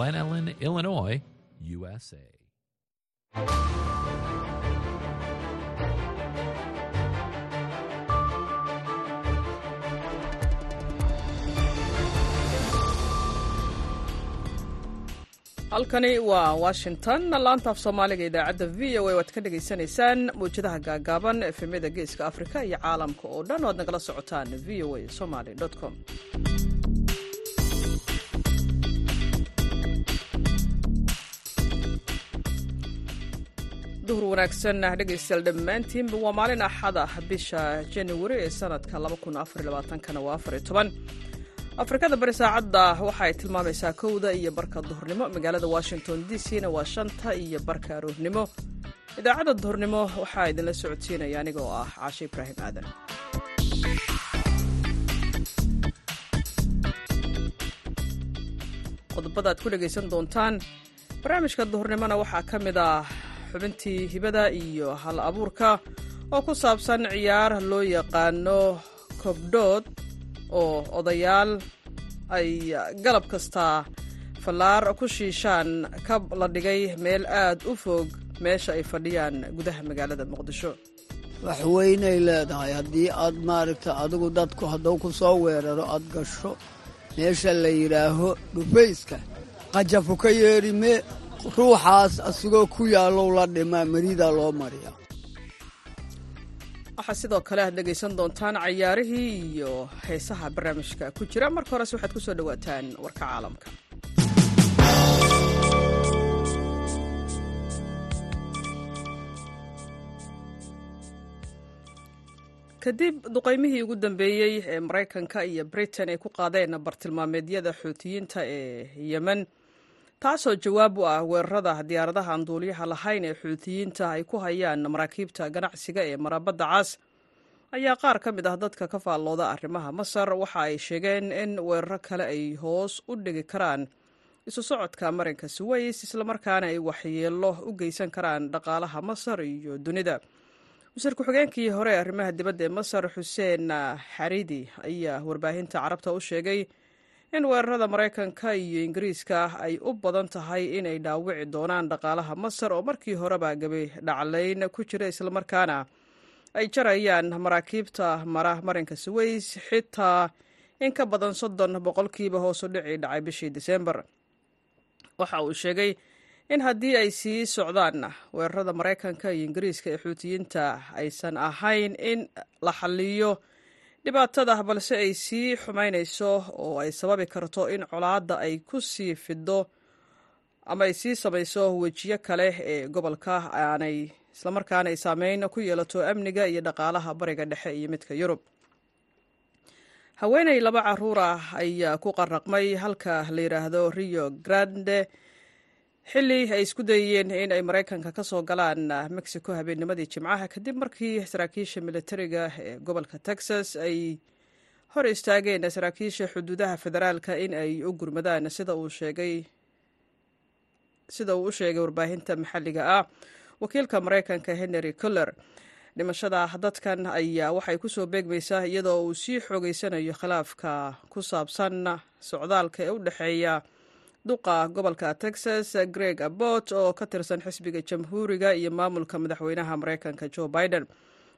Glen Ellen, Illinois, USA. halkani waa washington. Laanta af soomaaliga idaacadda v o a waad ka dhagaysanaysaan mawjadaha gaagaaban efemyada geeska afrika iyo caalamka oo dhan. Oad nagala socotaan v o a somaly com duhur wanaagsan dhegaystayaal dhammaantiinba waa maalin axada bisha januari ee sanadka kana waa afrikada bari saacadda waxa ay tilmaamaysaa kowda iyo barka duhurnimo magaalada washington d c na waa shanta iyo barka aroornimo idaacadda duhurnimo waxaa idinla socodsiinaya aniga ah caashe ibraahim aadan. Qodobada ku dhegaysan doontaan barnaamijka duhurnimona waxaa ka mid ah xubintii hibada iyo hal abuurka oo ku saabsan ciyaar loo yaqaano kobdhood oo odayaal ay galab kasta fallaar ku shiishaan kab la dhigay meel aad u fog meesha ay fadhiyaan gudaha magaalada muqdisho. Wax weynay leedahay. Haddii aad maaragta adigu dadku hadduu ku soo weeraro aad gasho meesha la yidhaaho dhufayska qajafu ka yeedhime ruuxaas asigoo ku yaallow la dhimaa maridaa loo mariyaa waxaa sidoo kale aad dhegaysan doontaan cayaarihii iyo heesaha barnaamijka ku jira. Marka horese waxaad ku soo dhowaataan warka caalamka. Kadib duqaymihii ugu dambeeyey ee maraykanka iyo britain ay ku qaadeen bartilmaameedyada xuutiyiinta ee yemen taasoo jawaab u ah weerarada diyaaradaha duuliyaha lahayn ee xuutiyiinta ay ku hayaan maraakiibta ganacsiga ee marabadda cas ayaa qaar ka mid ah dadka ka faallooda arrimaha masar waxa ay sheegeen in weeraro kale ay hoos u dhigi karaan isu socodka marinka suways islamarkaana ay waxyeelo u geysan karaan dhaqaalaha masar iyo dunida. Wasiir ku-xigeenkii hore arrimaha dibadda ee masar xuseen xaridi ayaa warbaahinta carabta u sheegay in weerarada maraykanka iyo ingiriiska ay u badan tahay inay dhaawici doonaan dhaqaalaha masar oo markii horeba gabi dhaclayn ku jira islamarkaana ay jarayaan maraakiibta mara marinka suways xitaa in ka badan soddon boqolkiiba hoos u dhici dhacay bishii diseembar waxa uu sheegay in haddii ay sii socdaan weerarada maraykanka iyo ingiriiska ee xuutiyiinta aysan ahayn in la xaliyo dhibaatada balse ay sii xumaynayso oo ay sababi karto in colaadda ay ku sii fido ama ay sii samayso wejiyo kale ee gobolka aanay islamarkaana ay saameyn ku yeelato amniga iyo dhaqaalaha bariga dhexe iyo midka yurub. Haweeney laba carruur ah ayaa ku qaraqmay halka la yidhaahdo rio grande xilli ay isku dayeen in ay maraykanka ka soo galaan mexico habeennimadii jimcaha. Kadib markii saraakiisha militariga ee gobolka texas ay hor istaageen saraakiisha xuduudaha federaalka in ay u gurmadaan sida uu sheegay sida uu u sheegay warbaahinta maxalliga ah. Wakiilka maraykanka henry coller dhimashada dadkan ayaa waxay ku soo beegmaysaa iyadoo uu sii xoogeysanayo khilaafka ku saabsan socdaalka ee u dhexeeya duqa gobolka texas greg abbot oo ka tirsan xisbiga jamhuuriga iyo maamulka madaxweynaha maraykanka joe biden.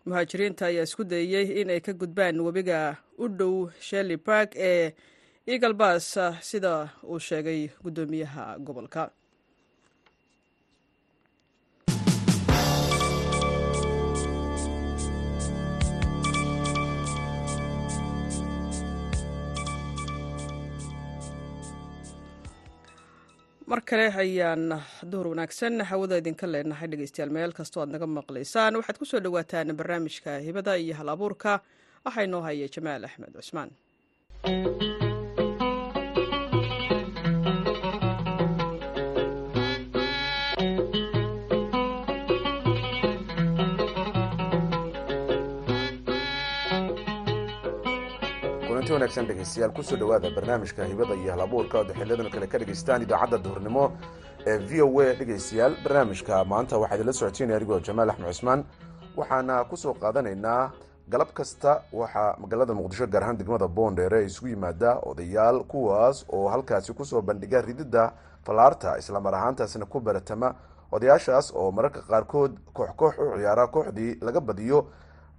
Muhaajiriinta ayaa isku dayey in ay ka gudbaan webiga u dhow shelly bark ee eagle bas sida uu sheegay guddoomiyaha gobolka mar kale ayaan duhur wanaagsan. Hawada idinka leenahay dhegeystayaal meel kastoo aad naga maqlaysaan. Waxaad ku soo dhowaataan barnaamijka hibada iyo hal abuurka. Waxaa inoo haya jamaal axmed cusmaan kulanti wanaagsan dhegeystayaal ku soo dhowaada barnaamijka hibada iyo halabuurka ood xiliyadan kale ka dhegaystaan idaacadda duhurnimo ee v o a dhegeystayaal. Barnaamijka maanta waxaa idinla socotiynaya adigoo jamaal axmed cusmaan waxaana ku soo qaadanaynaa galab kasta waxaa magaalada muqdisho gaar ahaan degmada boondheere isugu yimaada odayaal kuwaas oo halkaasi ku soo bandhiga rididda fallaarta islamar ahaantaasina ku baratama odayaashaas oo mararka qaarkood koox koox u ciyaara kooxdii laga badiyo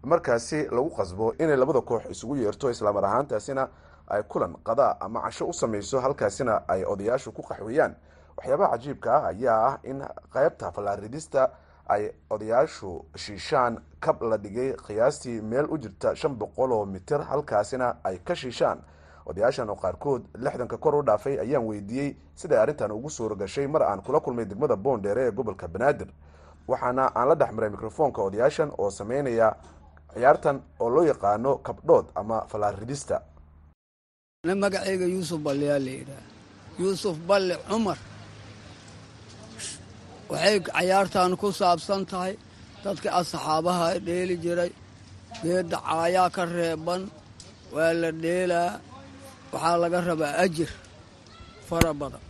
markaasi lagu qasbo inay labada koox isugu yeerto islamar ahaantaasina ay kulan qadaa ama casho u sameyso halkaasina ay odayaashu ku qaxweeyaan. Waxyaabaha cajiibka ah ayaa ah in qeybta fallaaridista ay odayaashu shiishaan kab la dhigay qiyaastii meel u jirta shan boqol oo mitir halkaasina ay ka shiishaan. Odayaashan oo qaarkood lixdanka kor u dhaafay ayaan weydiiyey siday arrintan ugu suura gashay mar aan kula kulmay degmada boondheere ee gobolka banaadir. Waxaana aan la dhexmaray mikrofoonka odayaashan oo sameynaya ciyaartan oo loo yaqaano kabdhood ama fallaaridista na magacayga yuusuf balleyaa la yidhaah yuusuf balle cumar. Waxay cayaartan ku saabsan tahay dadkii asxaabaha dheeli jiray. Geedda caayaa ka reeban waa la dheelaa waxaa laga rabaa ajir fara badan.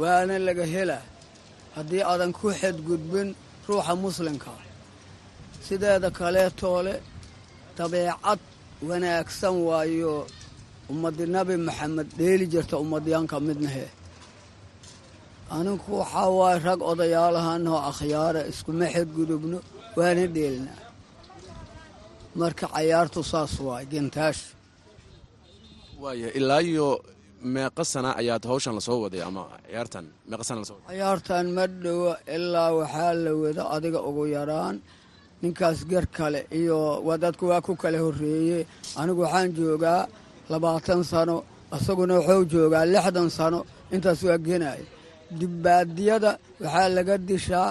Waana laga helaa. Haddii aadan ku xadgudbin ruuxa muslimka sideeda kaleetoole dabeecad wanaagsan waayo. Ummaddi nabi maxamed dheeli jirta ummadyaanka midnahe aninku waxaa waaye rag odayaalahanoo akhyaara iskuma xadgudubno waana dheelnaa marka cayaartu saas waay gentaash waaya ilaa iyo meeqa sana ayaad hawshan la soo waday ama ciyaartan meeqa sana la soo waday? Cayaartan ma dhowa ilaa waxaa la wada adiga ugu yaraan ninkaas ger kale iyo dadku waa ku kala horreeye anigu waxaan joogaa labaatan sano isaguna wuxuu joogaa lixdan sano. Intaas waa genaya dibbaadiyada waxaa laga dishaa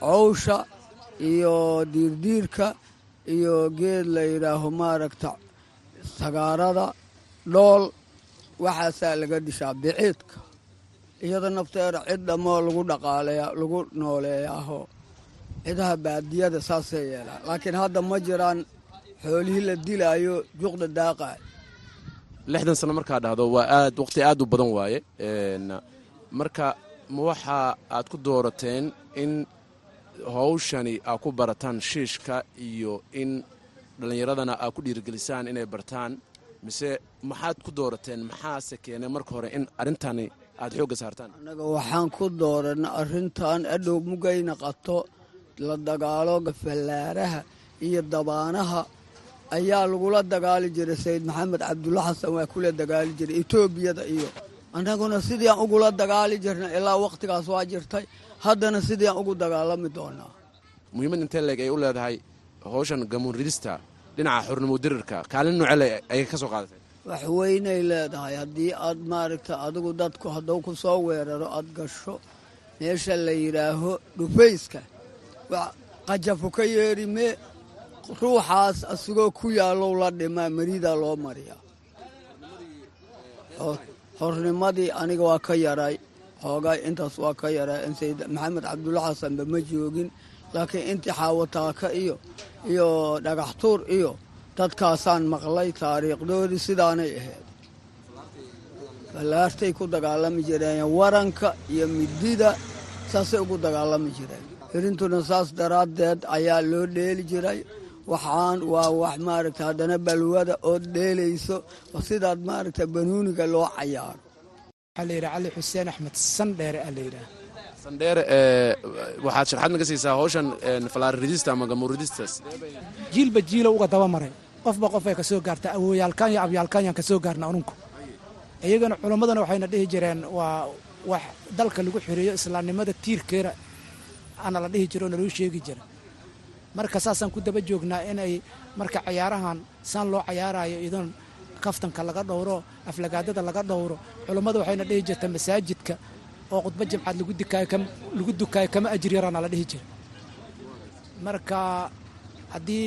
cowsha iyo diirdiirka iyo geed la yidhaaho maaragta sagaarada dhool. Waxaasaa laga dishaa biciidka. Iyada nafteeda cid dhammoo lagu dhaqaaleeya lagu nooleeyaaho cidaha baadiyada saasay yeelaan laakiin hadda ma jiraan xoolihii la dilaayo juqda daaqaay lixdan sano markaa dhahdo waa aad waqti aad u badan waaye. Marka ma waxa aad ku doorateen in hawshani aa ku barataan shiishka iyo in dhallinyaradana aa ku dhiirigelisaan inay bartaan? Mise maxaad ku doorateen maxaase keenay marka hore in arrintani aad xoogga saartaan? Annaga waxaan ku dooranna arrintan adhow mugayna qato la dagaalooga fallaaraha iyo dabaanaha ayaa lagula dagaali jiray sayid maxamed cabdulla xasan waa kula dagaali jiray etoobiyada iyo annaguna sidii aan ugula dagaali jirna ilaa wakhtigaas waa jirtay. Haddana sidii aan ugu dagaalami doonaa. Muhiimad intee leeg ay u leedahay hawshan gamuun ridista dhinaca xornimo dirirka kaalin noocele ayay ka soo qaadatay wax weynay leedahay. Haddii aad maaragta adigu dadku hadduu ku soo weeraro aad gasho meesha la yidhaaho dhufayska qajafu ka yeedhi ruuxaas asigoo ku yaallow la dhimaa maridaa loo mariyaa. Hornimadii aniga waa ka yaray xoogaa intaas waa ka yaray sayid maxamed cabdulla xasanba ma joogin laakiin intii xaawataaka iyo iyo dhagaxtuur iyo dadkaasaan maqlay taariikhdoodii sidaanay ahayd. Fallaartay ku dagaalami jireen waranka iyo midida saasay ugu dagaalami jireen irintuna saas daraaddeed ayaa loo dheeli jiray. Waxaan waa wax maaragta haddana balwada ood dheelayso sidaad maaragta banuuniga loo cayaaro. Waxaa layidhaha cali xuseen axmed sandheere aa layidhaha sandheer waxaad sharxaad naga siisaa hawshan falaar ridista ama gamuun ridistas? Jiilba jiilo uga daba maray. Qofba qofay ka soo gaarta awooyaalkaan iyo abyaalkaanyaan ka soo gaarna anunku iyagana culammadana waxayna dhihi jireen waa wax dalka lagu xiriyo islaamnimada tiirkeena ana la dhihi jiro oo sheegi jira marka saasaan ku daba joognaa inay marka cayaarahan saan loo cayaarayo idan kaftanka laga dhowro aflagaadada laga dhowro culummada waxayna dhihi jirta masaajidka oo khudba jimcaad lagu dukaayo kama ajir yaraana la dhihi jira marka haddii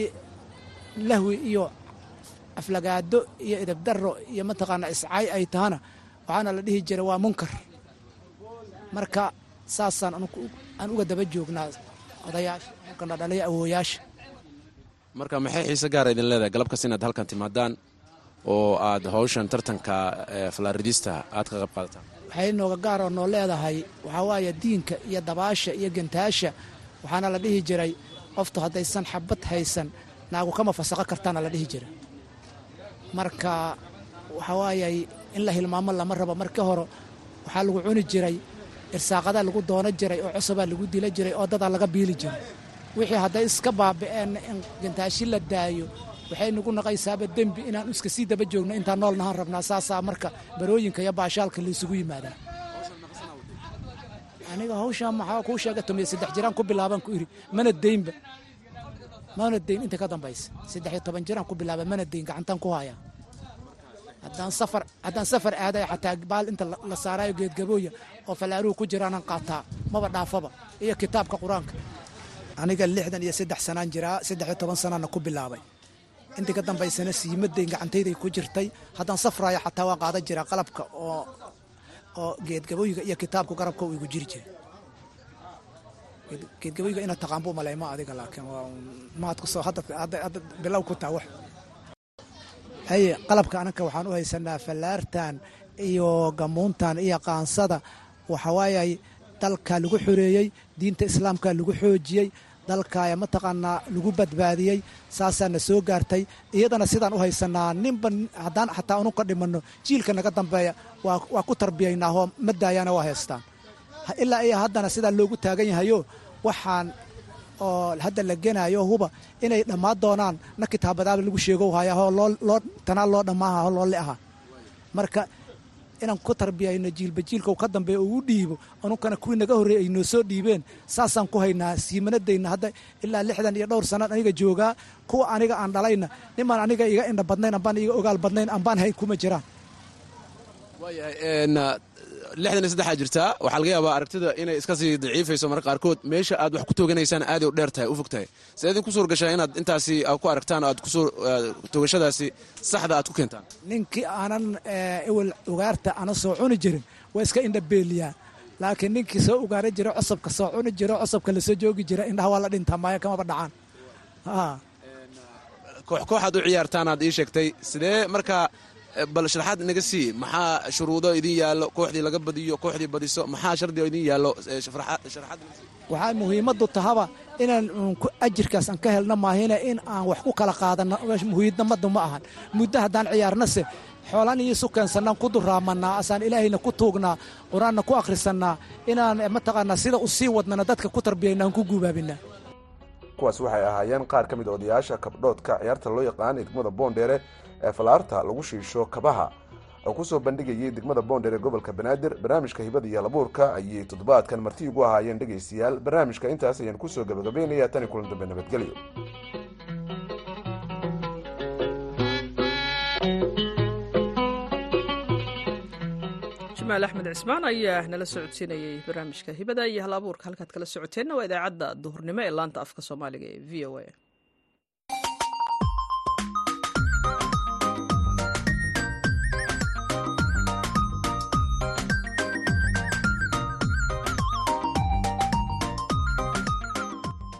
lahwi iyo aflagaado iyo idabdarro iyo mataqaana iscaay ay tahana waxaana la dhihi jira waa munkar. Marka saasaan aan uga daba joognaa odayaasha dhalaya awooyaasha marka maxay xiise gaara idin leedahay galabkas inaad halkan timaadaan oo aad hawshan tartanka falaaridista aad ka qayb qaadataan? Waxay nooga gaaroo noo leedahay waxaa waaye diinka iyo dabaasha iyo gentaasha waxaana la dhihi jiray qoftu haddaysan xabad haysan naagu kama fasaqo kartaana la dhihi jira marka waxaa waayay in la hilmaamo lama rabo. Markii hore waxaa lagu cuni jiray irsaaqadaa lagu doono jiray oo cusubaa lagu dila jiray oo dadaa laga biili jiray. Wixii hadday iska baaba'een in gantaashi la daayo waxay nagu naqaysaaba dembi inaan iska sii daba joogno intaan nool nahaan rabnaa saasaa marka barooyinka iyo baashaalka laysugu yimaadaa aniga hawshaan maxaa kuu sheega tumiya saddex jiraan ku bilaabaan ku iri mana deynba mana deyn inta ka dambaysa saddex iyo toban jiraan ku bilaaba mana deyn gacantaan ku haya haddaan safar aadaya xataa baal inta la saaraayo geedgabooya oo falaaruhu ku jiraanaan qaataa maba dhaafaba. Iyo kitaabka qur'aanka. Aniga lixdan iyo saddex sanaan jiraa saddex iyo toban sanaana ku bilaabay. Intii ka dambaysana siimadeyn gacantayday ku jirtay. Haddaan safraayo xataa waa qaadan jiraa qalabka oo oo geedgabooyiga iyo kitaabka garabka uu igu jiri jiray geedgabooyiga inaad taqaanbu maleymo adiga laakiin maad ku soo hadda bilow ku taa wax haye qalabka ananka waxaan u haysanaa fallaartan iyo gamuuntan iyo qaansada. Waxawaayay dalkaa lagu xoreeyey diinta islaamkaa lagu xoojiyey dalkaaya mataqaanaa lagu badbaadiyey saasaana soo gaartay. Iyadana sidaan u haysanaa ninba haddaan xataa ununka dhimanno jiilka naga dambeeya waa ku tarbiyaynaaoo ma daayaana waa haystaan. Ilaa iyo haddana sidaa loogu taagan yahayo waxaan oo hadda la genaayo huba inay dhammaan doonaan. Na kitaabadaaba lagu sheego hayaoo loo tanaa loo dhammaaha loole aha marka inaan ku tarbiyayno jiilba jiilka ka dambeeya uu u dhiibo anunkana kuwii naga horreeyey ay noo soo dhiibeen saasaan ku haynaa siimanadayna hadda ilaa lixdan iyo dhowr sannaad aniga joogaa kuwa aniga aan dhalayna nimaan aniga iga indha badnayn ambaan iga ogaal badnayn ambaan hayn kuma jiraan. Waayahay lixdan iyo saddexaa jirtaa waxaa laga yaabaa aragtida inay iska sii daciifayso marka qaarkood. Meesha aad wax ku tooganaysaan aaday u dheer tahay u fog tahay. See idin ku suur gashaa inaad intaasi ku aragtaan aad ku soo toogashadaasi saxda aad ku keentaan. Ninkii aanan ewel ugaarta ana soo cuni jirin waa iska indha beeliyaa. Laakiin ninkii soo ugaara jiro cosabka soo cuni jiro cosabka la soo joogi jira indhaha waa la dhintaa maayo kamaba dhacaan. Koox kooxaad u ciyaartaan aad ii sheegtay. Sidee markaa bal sharaxaad inaga sii maxaa shuruudo idin yaallo kooxdii laga badiyo kooxdii badiso maxaa shardi oo idin yaallo sharaxaad waxaa muhiimaddu tahaba inaan ajirkaas aan ka helno maahine in aan wax ku kala qaadano muhiidnimadu ma ahan. Muddo haddaan ciyaarnase xoolaan iyo isu ku duraamanaa asaan ilaahayna ku tuugnaa qur'aanna ku akhrisannaa inaan mataqaanaa sida u sii wadnana dadka ku tarbiyayna aan ku guubaabinaa. Kuwaas waxay ahaayeen qaar ka mid odayaasha kabdhoodka ciyaarta loo yaqaan degmada boondheere ee falaarta lagu shiisho kabaha. Oo ku soo bandhigayay degmada boondheere gobolka banaadir barnaamijka hibada iyo halabuurka ayay toddobaadkan marti ugu ahaayeen dhegaystayaal. Barnaamijka intaas ayaan ku soo gabagabaynaya tani kulan dambe nabadgelyo jamaal axmed cismaan ayaa nala socodsiinayay barnaamijka hibada iyo hal halkaad kala socoteenna waa idaacadda duhurnimo ee laanta afka soomaaliga ee v o a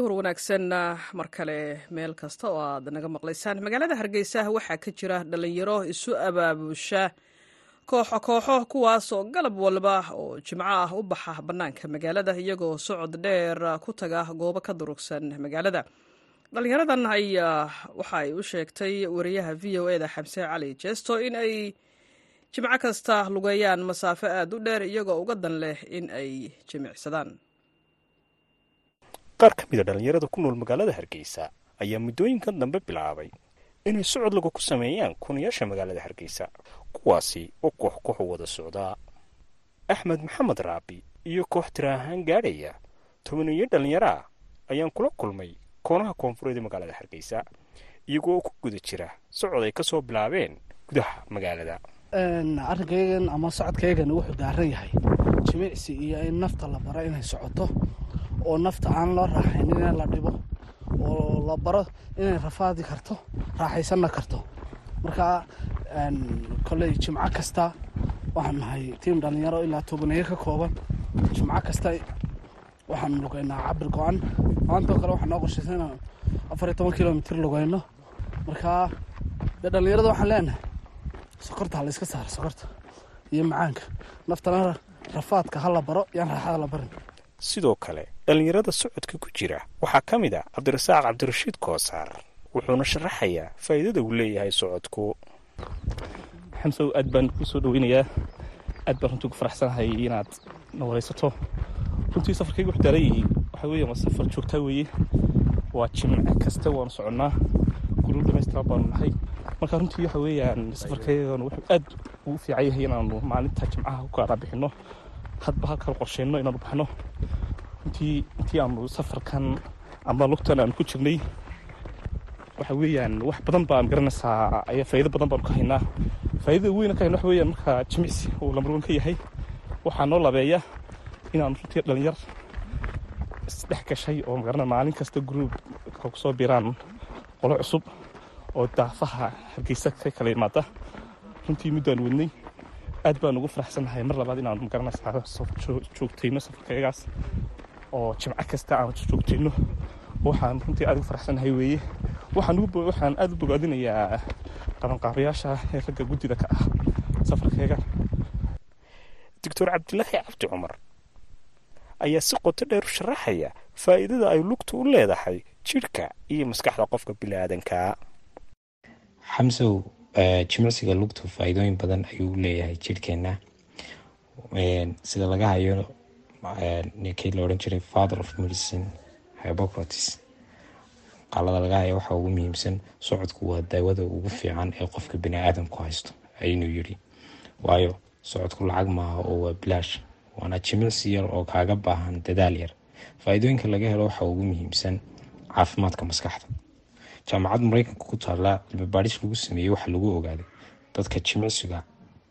duhur wanaagsan mar kale meel kasta oo aad naga maqlaysaan. Magaalada hargeysa waxaa ka jira dhallinyaro isu abaabusha kooxo kooxo kuwaasoo galab walba oo jimco ah u baxa bannaanka magaalada iyagoo socod dheer ku taga goobo ka durugsan magaalada. Dhallinyaradan ayaa waxa ay u sheegtay wariyaha v o eda xamse cali jeesto in ay jimco kasta lugeeyaan masaafo aad u dheer iyagoo uga dan leh in ay jimicsadaan qaar ka mid a dhallinyarada ku nool magaalada hargeysa ayaa muddooyinkan dambe bilaabay inay socod lagu ku sameeyaan kunayaasha magaalada hargeysa kuwaasi oo koox kooxu wada socdaa axmed maxamed raabi iyo koox tira ahaan gaadhaya tobaniyo dhallinyaro ah ayaan kula kulmay koonaha koonfureed ee magaalada hargeysa iyagoo ku guda jira socod ay ka soo bilaabeen gudaha magaalada. Arrinkaygan ama socodkaygan wuxuu daaran yahay. Jimicsi iyo in nafta la baro inay socoto oo nafta aan loo raaxaynin in la dhibo oo la baro inay rafaadi karto raaxaysanna karto. Marka koley jimco kasta waxaan nahay tiim dhallinyaro ilaa tobaneeyo ka kooban. Jimco kasta waxaan lugeynaa cabir go-an. Maantoo kale waxaa noo qorshaysa inaan afar iyo toban kilomitr lugeyno. Markaa dee dhallinyarada waxaan leenahay sokorta ha la iska saaro sokorta iyo macaanka. Naftana rafaadka ha la baro yaan raaxada la barin sidoo kale dhallinyarada socodka ku jira. Waxaa ka mid ah cabdirasaaq cabdirashiid koosaar wuxuuna sharaxayaa faa'iidada uu leeyahay socodku. Xamsow aad baan kuu soo dhaweynayaa aad baan runtii ku faraxsanahay inaad na waraysato runtii safarkayga wuxuu daaran yihiin waxaa weeye waa safar joogtaa weeye. Waa jimce kasta waanu soconnaa. Gurur dhamaystiran baanu nahay. Marka runtii waxa weeyaan safarkaygan wuxuu aad ugu fiican yahay inaanu maalinta jimcaha ku kala bixinno hadba halkala qorsheyno inaanu baxno. Runtii intii aanu safarkan ama lugtan aanu ku jirnay. Waxa weeyaan wax badan baan garanaysaa ayaa faa'iido badan baanu ka haynaa. Faa'iidada weyna ka hayna waxa weeyaan marka jimicsi uu lambarwan ka yahay. Waxaa noo labeeya inaanu runtii dhalinyar isdhex gashay oo magarana maalin kasta gruub ku soo biiraan qolo cusub oo daafaha hargeysa ka kala imaada runtii middaan wadnay aad baan ugu faraxsanahay. Mar labaad inaanu ma garanaysaa joogtayno safarkayagaas oo jimco kasta aan joogtayno waxaan runtii aad ugu faraxsanahay weeye. Waxaan aad u bogaadinayaa qabanqaabayaasha ee ragga guddida ka ah safarkayga doctor cabdilaahi cabdi cumar ayaa si qoto dheer u sharaxaya faa'iidada ay lugtu u leedahay jidhka iyo maskaxda qofka biniaadankaa xamsow jimicsiga lugtu faa'iidooyin badan ayuu leeyahay jidhkeenna sida laga hayo ninkii la odhan jiray father of medicine hypocrates qaalada laga haya waxaa ugu muhiimsan socodku waa daawada ugu fiican ee qofka biniaadamku haysto ayinuu yidhi. Waayo socodku lacag maaha oo waa bilaash waana jimicsi yar oo kaaga baahan dadaal yar. Faa-iidooyinka laga helo waxaa ugu muhiimsan caafimaadka maskaxda jaamacad mareykanka ku taalla cilmibaadhis lagu sameeyey waxaa lagu ogaaday. Dadka jimicsiga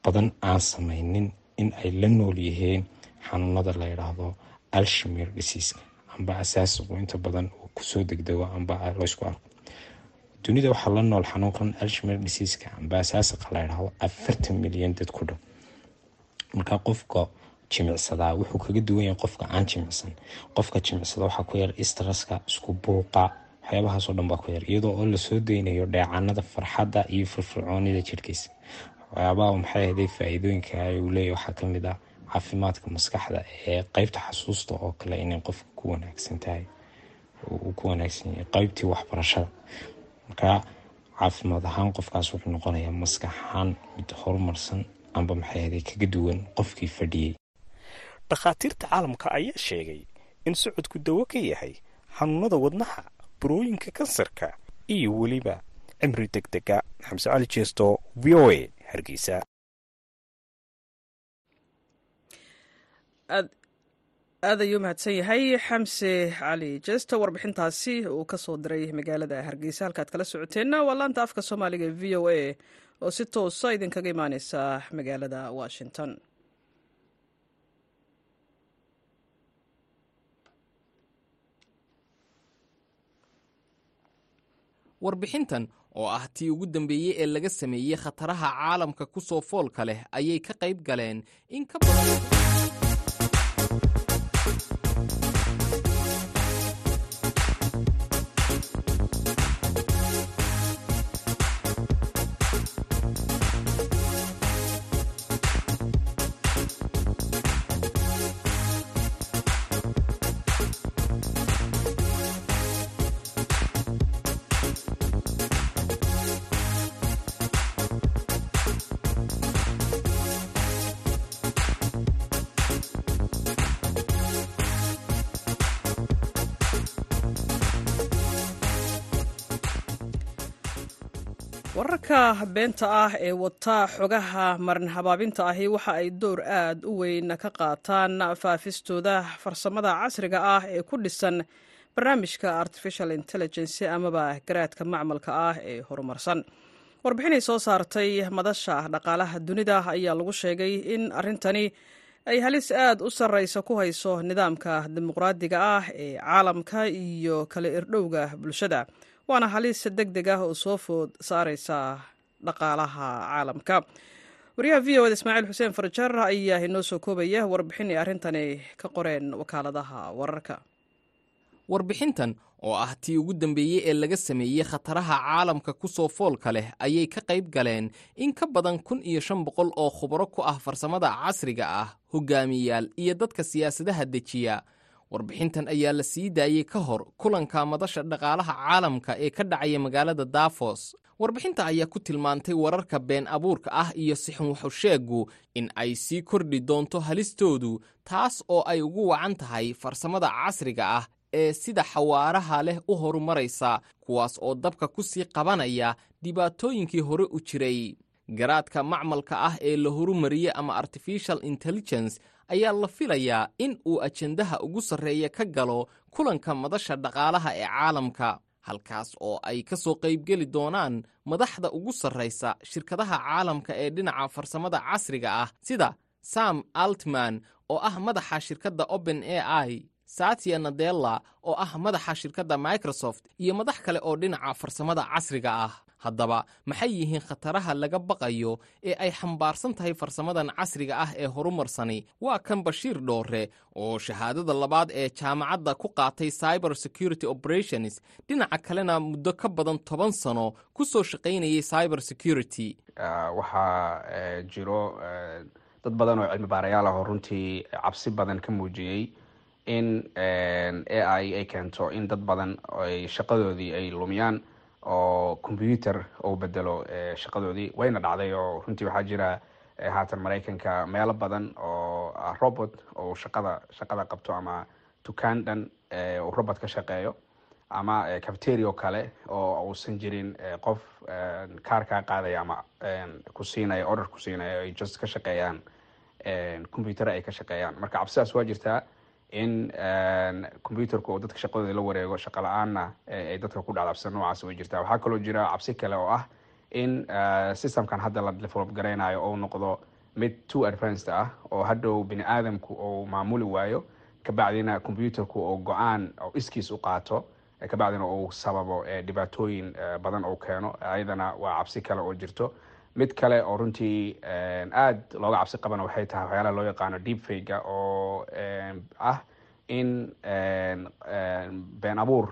badan aan sameynin in ay la nool yihiin xanuunada la yidhaahdo alshimir dhisiiska amba asaasiqu inta badan ku soo degdego amba laysku arko. Dunida waxaa la nool xanuunkan alshimir dhisiiska amba asaasiqa la yidhaahdo afartan milyan dad ku dhow. Marka qofka jimicsadaa wuxuu kaga duwan yahay qofka aan jimicsan. Qofka jimicsada waxaa ku yar istaraska isku buuqa waxyaabahaasoo dhan baa ku yar iyadoo oo la soo deynayo dheecanada farxadda iyo firfircoonida jirhkiisa waxyaabaha maxay ahday faa-iidooyinka uu leeyahy waxaa ka mid ah caafimaadka maskaxda ee qeybta xasuusta oo kale inay qofka ku wanaagsan tahay uu ku wanaagsan yahay qeybtii waxbarashada. Marka caafimaad ahaan qofkaas wuxuu noqonayaa maskax ahaan mid horumarsan amba maxay ahday kaga duwan qofkii fadhiyey. Dhakhaatiirta caalamka ayaa sheegay in socodku dawo ka yahay xanuunada wadnaha burooyinka kansarka iyo weliba cimri deg xamse cali jeesto v o a hargeysa aad ayuu mahadsan yahay xamse cali jeesto warbixintaasi uu ka soo diray magaalada hargeysa halkaad kala socoteenna waa laanta afka soomaaliga v o a oo si toosa idinkaga imaaneysa magaalada washington warbixintan oo ah tii ugu dambeeyey ee laga sameeyey khataraha caalamka ku soo foolka leh ayay ka qayb galeen in ka badan wararka beenta ah ee wata xogaha marin habaabinta ahi waxa ay door aad u weyn ka qaataan faafistooda farsamada casriga ah ee ku dhisan barnaamijka artificial intelligence amaba garaadka macmalka ah ee horumarsan. Warbixinay soo saartay madasha dhaqaalaha dunida ayaa lagu sheegay in arrintani ay halis aad u sarreysa ku hayso nidaamka dimuqraadiga ah ee caalamka iyo kala irdhowga bulshada waana halis deg deg ah oo soo food saareysa dhaqaalaha caalamka. Wariyaha v o ed ismaaciil xuseen farjar ayaa inoo soo koobaya warbixin ay arrintani ka qoreen wakaaladaha wararka. Warbixintan oo ah tii ugu dambeeyey ee laga sameeyey khataraha caalamka ku soo foolka leh ayay ka qayb galeen in ka badan kun iyo shan boqol oo khubaro ku ah farsamada casriga ah hogaamiyayaal iyo dadka siyaasadaha dejiya warbixintan ayaa la sii daayey ka hor kulanka madasha dhaqaalaha caalamka ee ka dhacaya magaalada dafos warbixinta ayaa ku tilmaantay wararka been abuurka ah iyo sixin waxusheegu in ay sii kordhi doonto halistoodu taas oo ay ugu wacan tahay farsamada casriga ah ee sida xawaaraha leh u horumaraysa kuwaas oo dabka ku sii qabanaya dhibaatooyinkii hore u jiray. Garaadka macmalka ah ee la horumariyey ama artificial intelligence ayaa la filayaa in uu ajendaha ugu sarreeya ka galo kulanka madasha dhaqaalaha ee caalamka halkaas oo ay ka soo qaybgeli doonaan madaxda ugu sarraysa shirkadaha caalamka ee dhinaca farsamada casriga ah sida sam altman oo ah madaxa shirkadda open a i satya nadella oo ah madaxa shirkadda microsoft iyo madax kale oo dhinaca farsamada casriga ah haddaba maxay yihiin khataraha laga baqayo ee ay xambaarsan tahay farsamadan casriga ah ee horumarsani? Waa kan bashiir dhoore oo shahaadada labaad ee jaamacadda ku qaatay cyber security operations dhinaca kalena muddo ka badan toban sano ku soo shaqaynayay cyber security. Waxaa jiro dad badan oo cilmi baarayaal ah oo runtii cabsi badan ka muujiyey in a i ay keento in dad badan ay shaqadoodii ay lumiyaan oo combyuter uu bedelo shaqadoodii. Wayna dhacday oo runtii waxaa jira haatan maraykanka meelo badan oo robot oo shaqada shaqada qabto ama dukaan dhan uu robot ka shaqeeyo ama cafeterio kale oo uusan jirin qof kaar kaa qaadaya ama ku siinaya order ku siinaya ay just ka shaqeeyaan combyuter ay ka shaqeeyaan. Marka cabsidaas waa jirtaa in combyuterku uu dadka shaqadooda la wareego shaqa la'aanna ay dadka ku dhacdabsan noocaas way jirtaa. Waxaa kaloo jira cabsi kale oo ah in systemkan hadda la develop garaynayo ou noqdo mid two advanced ah oo hadhow bini aadamku uu maamuli waayo kabacdina combyuterku uu go'aan oo iskiis u qaato kabacdina uu sababo dhibaatooyin badan uu keeno. Ayadana waa cabsi kale oo jirto mid kale oo runtii aada looga cabsi qabana waxay tahay waxyaalaha loo yaqaano deep fayga oo ah in been abuur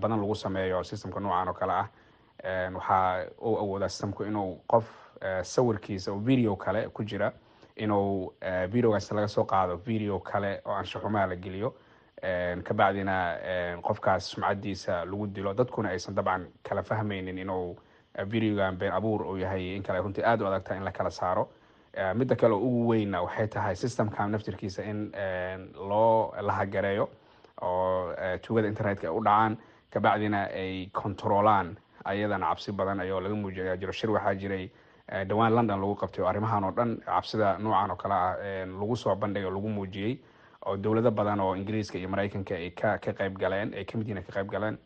badan lagu sameeyo systemka noocan oo kale ah. Waxaa uu awoodaa systemku inuu qof sawirkiisa oo video kale ku jira inuu videogaas laga soo qaado video kale oo anshaxumaha la geliyo. Kabacdina qofkaas sumcadiisa lagu dilo dadkuna aysan dabcan kala fahmaynin inuu videogan been abuur uu yahay in kale runtii aada u adagta in la kala saaro. Midda kale ugu weynna waxay tahay systemkan naftirkiisa in loo lahagareeyo oo tugada internetka ay u dhacaan kabacdina ay controlaan ayadana cabsi badan ayoo laga muujiya jiro. Shir waxaa jiray dhowaan london lagu qabtay oo arrimahan oo dhan cabsida noocan oo kale ah lagu soo bandhigay oo lagu muujiyey oo dowlado badan oo ingiriiska iyo maraykanka ay ka ka qayb galeen ay ka mid yihiin ka qayb galeen.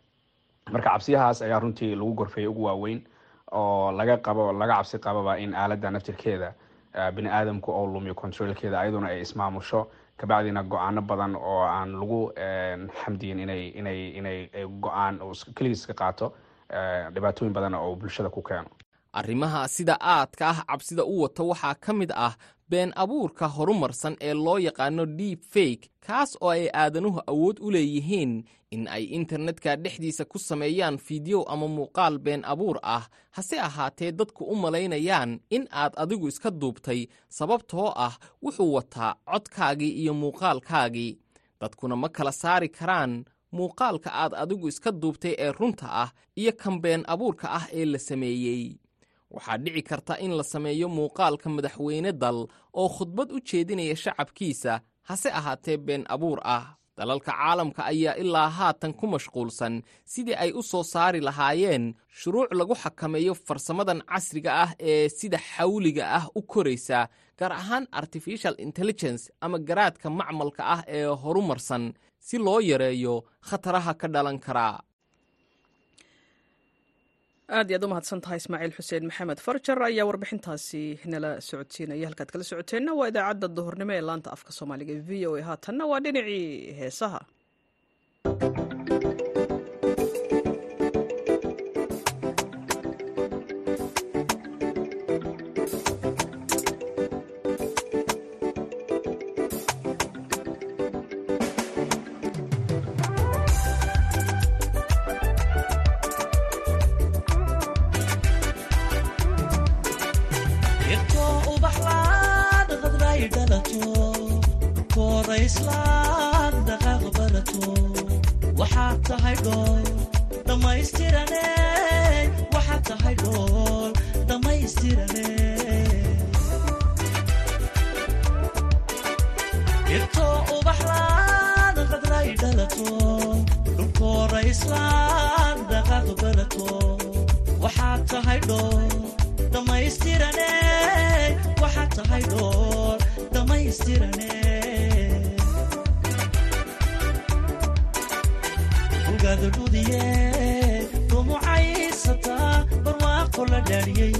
Marka cabsiyahaas ayaa runtii lagu gorfeeyay ugu waaweyn oo laga qabo laga cabsi qababa in aaladda naftirkeeda bini aadamku oo lumiyo controlkeeda ayaduna ay ismaamusho. Kabacdina go'aano badan oo aan lagu xamdiyin inay inay inay go'aan keligiis ka qaato dhibaatooyin badan oo bulshada ku keeno arrimaha sida aadka ah cabsida u wata waxaa ka mid ah been abuurka horumarsan ee loo yaqaano deep fake kaas oo ay aadanuhu awood u leeyihiin in ay internetka dhexdiisa ku sameeyaan fiideo ama muuqaal been abuur ah. Hase ahaatee dadku u malaynayaan in aad adigu iska duubtay sababtoo ah wuxuu wataa codkaagii iyo muuqaalkaagii dadkuna ma kala saari karaan muuqaalka aad adigu iska duubtay ee runta ah iyo kan been abuurka ah ee la sameeyey waxaa dhici karta in la sameeyo muuqaalka madaxweyne dal oo khudbad u jeedinaya shacabkiisa hase ahaatee been abuur ah. Dalalka caalamka ayaa ilaa haatan ku mashquulsan sidii ay u soo saari lahaayeen shuruuc lagu xakameeyo farsamadan casriga ah ee sida xawliga ah u koraysa gaar ahaan artificial intelligence ama garaadka macmalka ah ee horumarsan si loo yareeyo khataraha ka dhalan karaa aad iyaad u mahadsan tahay ismaaciil xuseen maxamed. Farjar ayaa warbixintaasi nala socodsiinaya. Halkaad kala socoteenna waa idaacadda duhurnimo ee laanta afka soomaaliga v o a. Haatanna waa dhinacii heesaha dhariyay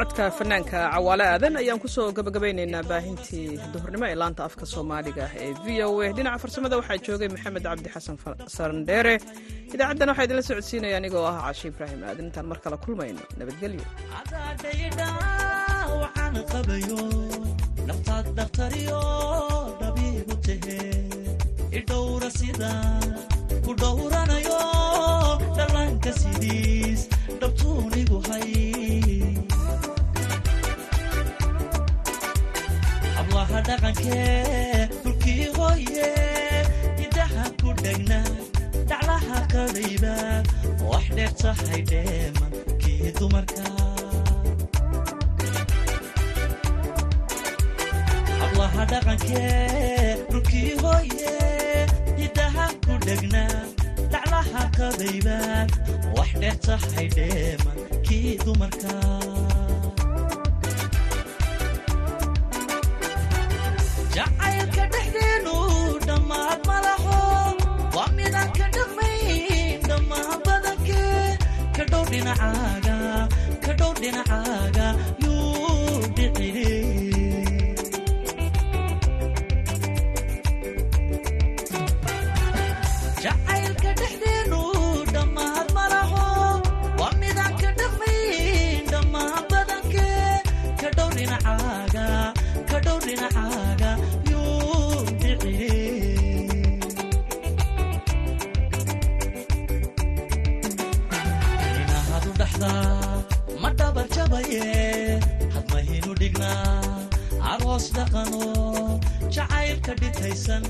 codka fanaanka cawaale aadan ayaan ku soo gabagabaynaynaa baahintii duhurnimo ee laanta afka soomaaliga ee v o a. Dhinaca farsamada waxaa joogay maxamed cabdi xasan sarandheere idaacaddan waxaa idinla socodsiinaya anigoo ah cashe ibraahim aadan. Intaan mar kale kulmayno nabadgelyo dhaqankee dhulkii hooye idaha ku dhegna dhaclaha qadayba wax dheer tahay dheeman kii dumarka. Hablaha dhaqankee dhulkii hooye idaha ku dhegna dhaclaha qadayba wax dheer tahay dheeman kii dumarka jacaylka dhexdeenu dhammaad malaho waa midaan ka dhaqmayn dhammaan badankee ka dhow dhinacaaga ka dhow dhinacaaga yuu dhicine aroos dhaqano jacaylka dhitaysan